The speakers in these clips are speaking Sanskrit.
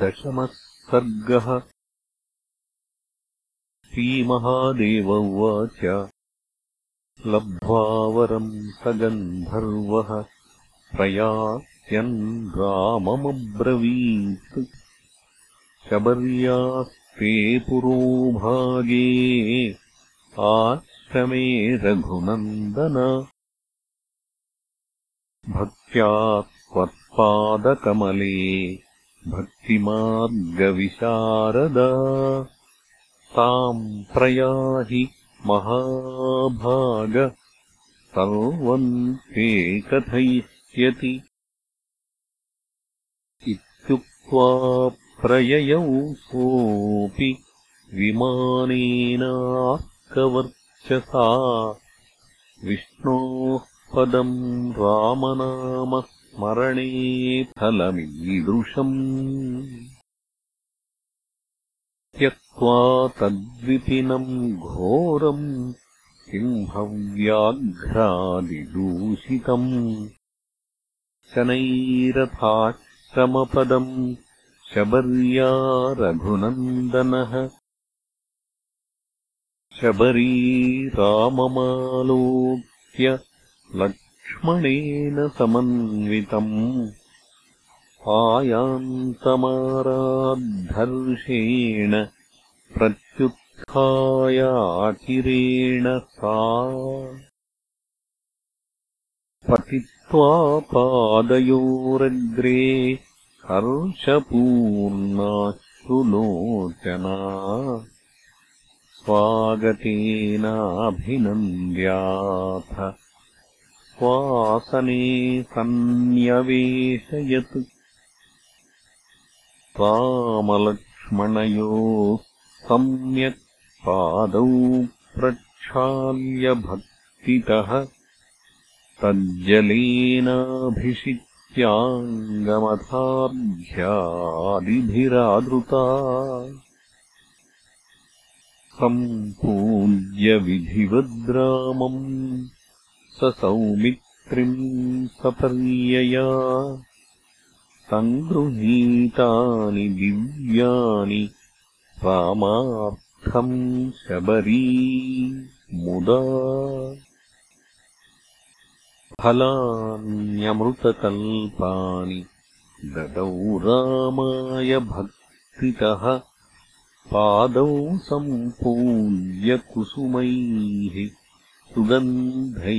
दशमः सर्गः श्रीमहादेव उवाच लब्ध्वा वरम् स गन्धर्वः प्रयास्यन् राममब्रवीत् शबर्यास्ते पुरोभागे आश्रमे रघुनन्दन। भक्त्या त्वत्पादकमले भक्तिमार्गविशारदा। ताम् प्रयाहि महाभाग। सर्वम् ते कथयिष्यति। इत्युक्त्वा प्रययौ सोऽपि विमानेनार्कवर्चसा। विष्णोः पदम् रामनामः स्मरणे फलमीदृशम् त्यक्त्वा तद्विपिनम् घोरम् सिंहव्याघ्रादिदूषितम्। शनैरथाश्रमपदम् शबर्या रघुनन्दनः शबरी राममालोक्य लक्ष्मणेन समन्वितम्। आयान्तमाराद्धर्षेण प्रत्युत्थायाचिरेण सा। पतित्वा पादयोरग्रे हर्षपूर्णाश्रुलोचना स्वागतेनाभिनन्द्याथ स्वासने सन्न्यवेशयत्। रामलक्ष्मणयोः सम्यक् पादौ प्रक्षाल्यभक्तितः तज्जलेनाभिषिच्याङ्गमथार्घ्यादिभिरादृता सम्पूज्य विधिवद्रामम् सौमित्रिम् सपर्यया सङ्गृहीतानि दिव्यानि रामार्थम् शबरी मुदा फलान्यमृतकल्पानि ददौ रामाय भक्तितः पादौ सम्पूज्य कुसुमैः सुगन्धैः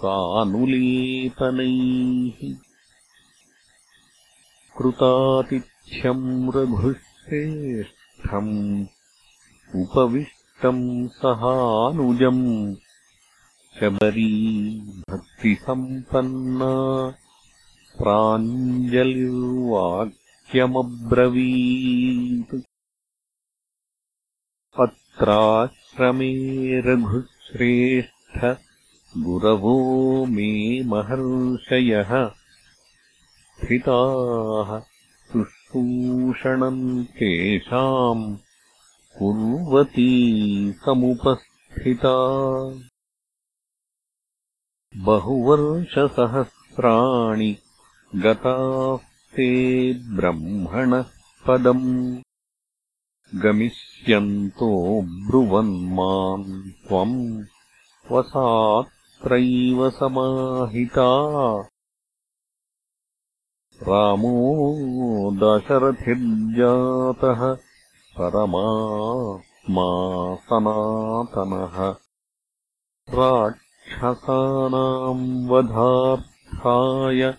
सानुलेपनैः कृतातिथ्यम् रघुश्रेष्ठम् उपविष्टम् सहानुजम् शबरी भक्तिसम्पन्ना प्राञ्जलिर्वाक्यमब्रवीत्। अत्राश्रमे रघुः श्रेष्ठ गुरवो मे महर्षयः स्थिताः शुश्रूषणम् तेषाम् कुर्वती समुपस्थिता। बहुवर्षसहस्राणि गतास्ते ब्रह्मणः पदम् गमिष्यन्तो ब्रुवन्माम् त्वम् वसात्रैव समाहिता। रामो दशरथिर्जातः परमात्मा सनातनः। राक्षसानाम् वधार्थाय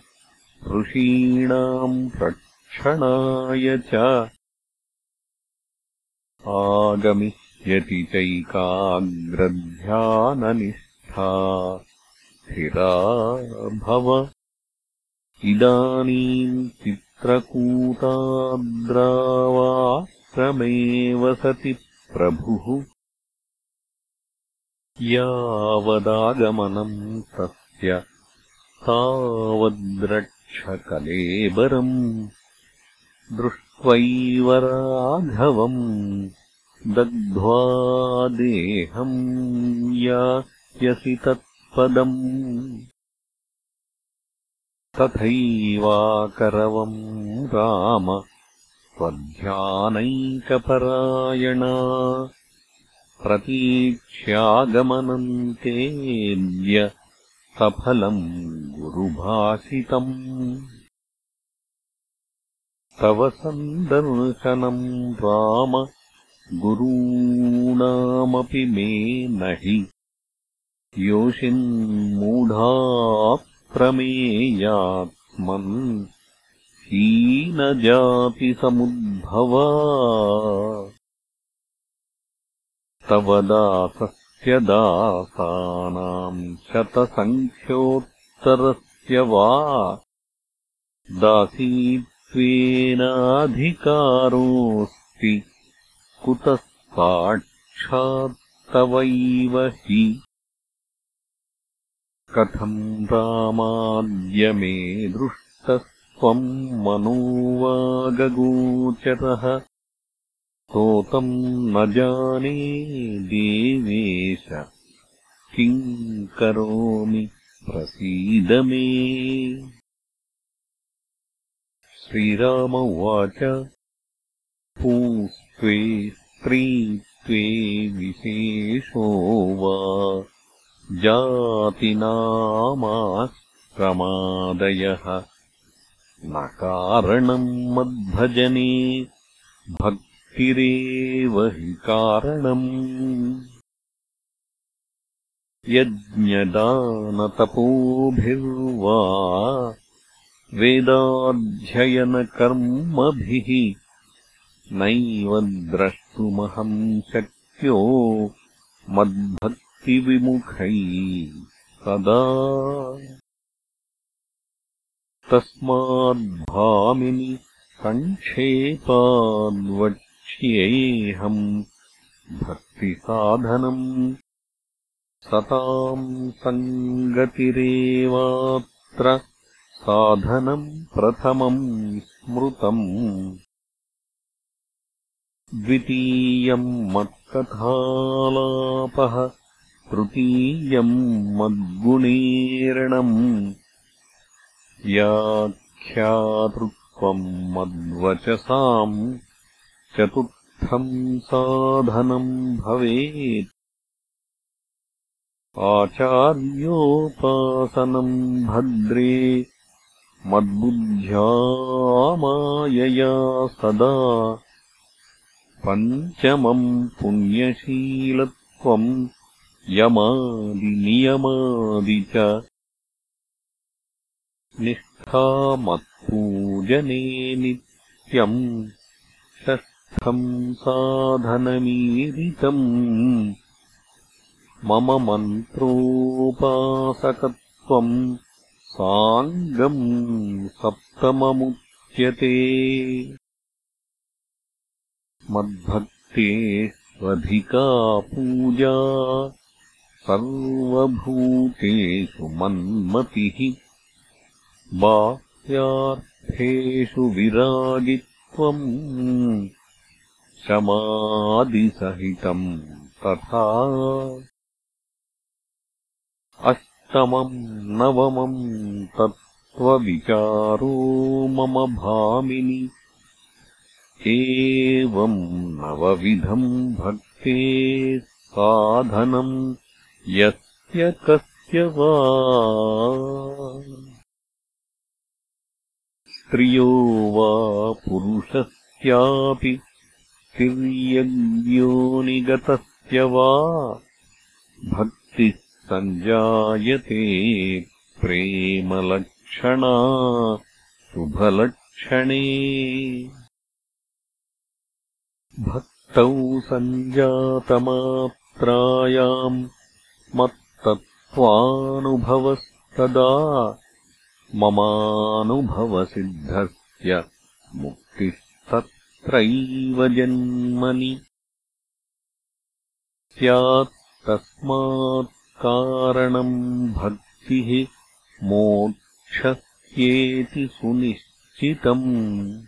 ऋषीणाम् रक्षणाय च आगमिष्यति चैकाग्रध्याननिष्ठा स्थिरा भव। इदानीम् चित्रकूटाद्रावाश्रमे वसति प्रभुः। यावदागमनम् तस्य तावद्रक्षकलेबरम् दृष्ट्वैव राघवम् दग्ध्वा देहम् यास्यसि तत्पदम् तथैवाकरवम् राम त्वध्यानैकपरायणा प्रतीक्ष्यागमनन्तेऽद्य सफलम् गुरुभाषितम् तव सन्दर्शनम् राम गुरूणामपि मे न हि योषिन्मूढाप्रमेयात्मन् हीनजातिसमुद्भवा तव दासस्य दासानाम् शतसङ्ख्योत्तरस्य वा दासीत्वेनाधिकारोऽस्ति कुतः साक्षात्तवैव हि। कथम् रामाद्य मे दृष्टस्त्वम् मनोवागगोचरः। स्तोतम् न जाने देवेश। किम् करोमि? प्रसीद मे श्रीराम उवाच पूस्त्वे स्त्रीत्वे विशेषो वा। जातिनामाश्रमादयः न कारणम् मद्भजने भक्तिरेव हि कारणम्। यज्ञदानतपोभिर्वा वेदाध्ययनकर्मभिः नैव द्रष्टुमहम् शक्यो मद्भक्तिविमुखै सदा। तस्माद्भामिनि सङ्क्षेपाद्वक्ष्येऽहम् भक्तिसाधनम्। सताम् सङ्गतिरेवात्र साधनम् प्रथमम् स्मृतम्। द्वितीयम् मत्कथालापः तृतीयम् मद्गुणेरणम्। याख्यातृत्वम् मद्वचसाम्। चतुर्थम् साधनम् भवेत्। आचार्योपासनम् भद्रे मद्बुद्ध्या मायया सदा पञ्चमम् पुण्यशीलत्वम् यमादिनियमादि च निष्ठामत्पूजने नित्यम् षष्ठम् साधनमीरितम् मम मन्त्रोपासकत्वम् साङ्गम् सप्तममुच्यते। मद्भक्ते स्वधिका पूजा सर्वभूतेषु मन्मतिः। बाह्यार्थेषु विरागित्वम् शमादिसहितम् तथा अष्टमम् नवमम् तत्त्वविचारो मम भामिनि। एवम् नवविधम् भक्ते साधनम् यस्य कस्य वा। स्त्रियो वा पुरुषस्यापि तिर्यग्योनिगतस्य वा। भक्तिः सञ्जायते प्रेमलक्षणा शुभलक्षणे। भक्तौ सञ्जातमात्रायाम् मत्तत्त्वानुभवस्तदा ममानुभवसिद्धस्य मुक्तिस्तत्रैव जन्मनि। स्यात्तस्मात् कारणम् भक्तिः मोक्षस्येति सुनिश्चितम्।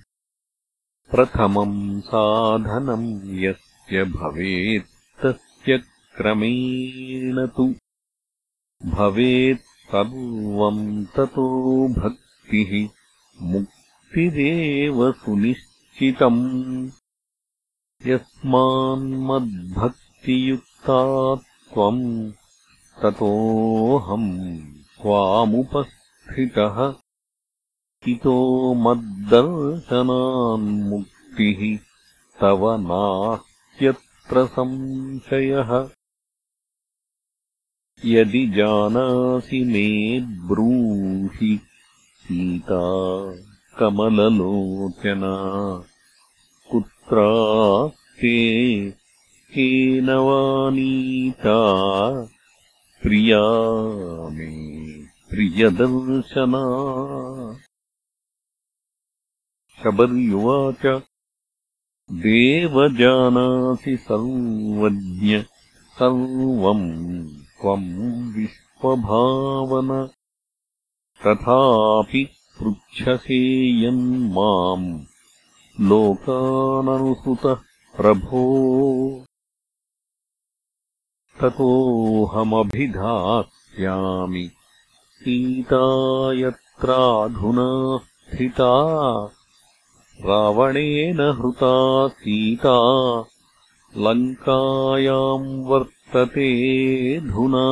प्रथमम् साधनम् यस्य भवेत्तस्य क्रमेण तु। भवेत् सर्वम् ततो भक्तिः मुक्तिरेव सुनिश्चिता चितम् यस्मान्मद्भक्तियुक्ता त्वम् ततोऽहम् त्वामुपस्थितः इतो मद्दर्शनान्मुक्तिः तव नास्त्यत्र संशयः। यदि जानासि मे ब्रूहि सीता कमललोचना कुत्रास्ते केन वानीता प्रिया मे प्रियदर्शना। शबर्युवाच देवजानासि सर्वज्ञ सर्वम् त्वम् विश्वभावन। तथापि पृच्छसे यन्माम् लोकाननुसृतः प्रभो ततोऽहमभिधास्यामि सीता यत्राधुना स्थिता रावणेन हृता सीता लङ्कायाम् वर्ततेऽधुना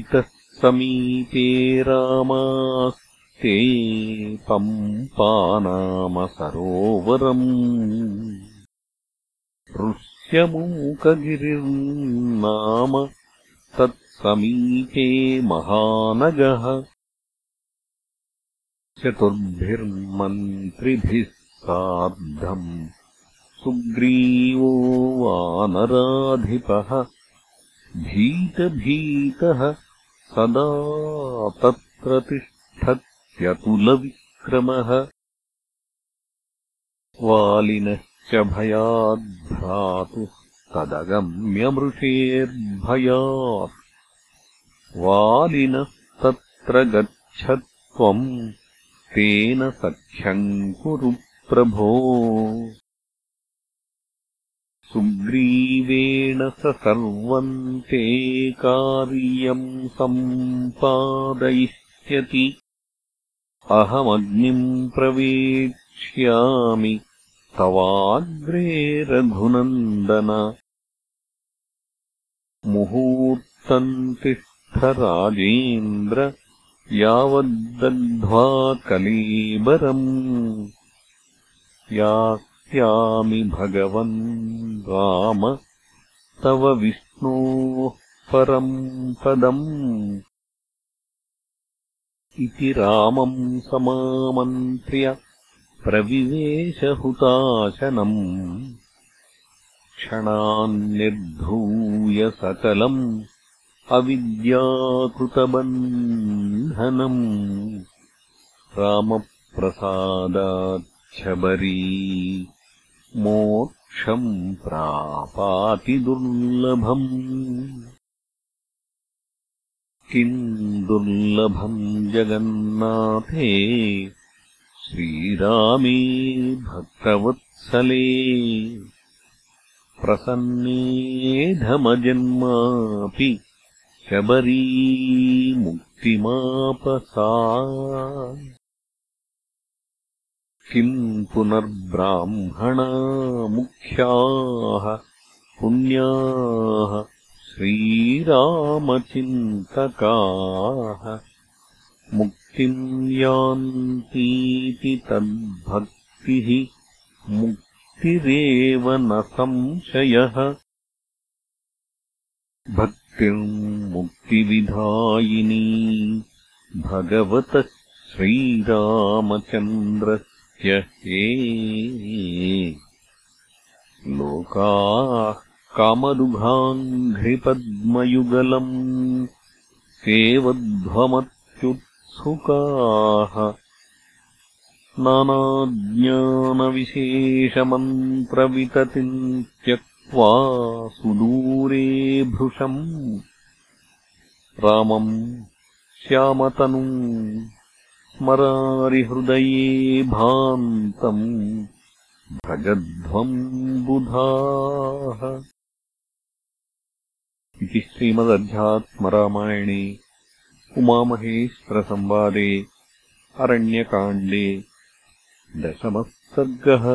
इतः समीपे रामास्ते पम्पानामसरोवरम् ऋष्यमूकगिरिर्नाम तत्समीपे महानगः चतुर्भिर्मन्त्रिभिः सार्धम् सुग्रीवो वानराधिपः भीतभीतः सदा तत्र तिष्ठत्यतुलविक्रमः भयाद्भ्रातुः तदगम्यमृषेर्भयात् वालिनस्तत्र गच्छत्वम् तेन सख्यम् कुरु प्रभो। सुग्रीवेण स सर्वम् ते कार्यम् सम्पादयिष्यति। अहमग्निम् प्रवेक्ष्यामि तवाग्रे रघुनन्दन मुहूर्तम् तिष्ठ राजेन्द्र यावद्दग्ध्वा कलीबरम् यास्यामि भगवन् राम तव विष्णोः परम् पदम्। इति रामम् समामन्त्र्य प्रविवेशहुताशनम्। क्षणान्निर्धूय सकलम् अविद्याकृतबन्धनम् रामप्रसादाच्छबरी मोक्षम् प्रापातिदुर्लभम् किम् दुर्लभम् जगन्नाथे श्रीरामे भक्तवत्सले प्रसन्नेधमजन्मापि शबरी मुक्तिमापसा किम् पुनर्ब्राह्मणा मुख्याः पुण्याः श्रीरामचिन्तकाः यान्तीति तद्भक्तिः मुक्तिरेव न संशयः। भक्तिर्मुक्तिविधायिनी भगवतः श्रीरामचन्द्रस्य हे। लोकाः कामदुघाङ्घ्रिपद्मयुगलम् सेवध्वमत्युत्सुकाः नानाज्ञानविशेषमन्त्रविततिम् त्यक्त्वा सुदूरे भृशम्। रामम् श्यामतनुम् स्मरारिहृदये भान्तम्। भजध्वम् बुधाः। इति श्रीमदध्यात्मरामायणे उमामहेश्वरसंवादे अरण्यकाण्डे दशमः सर्गः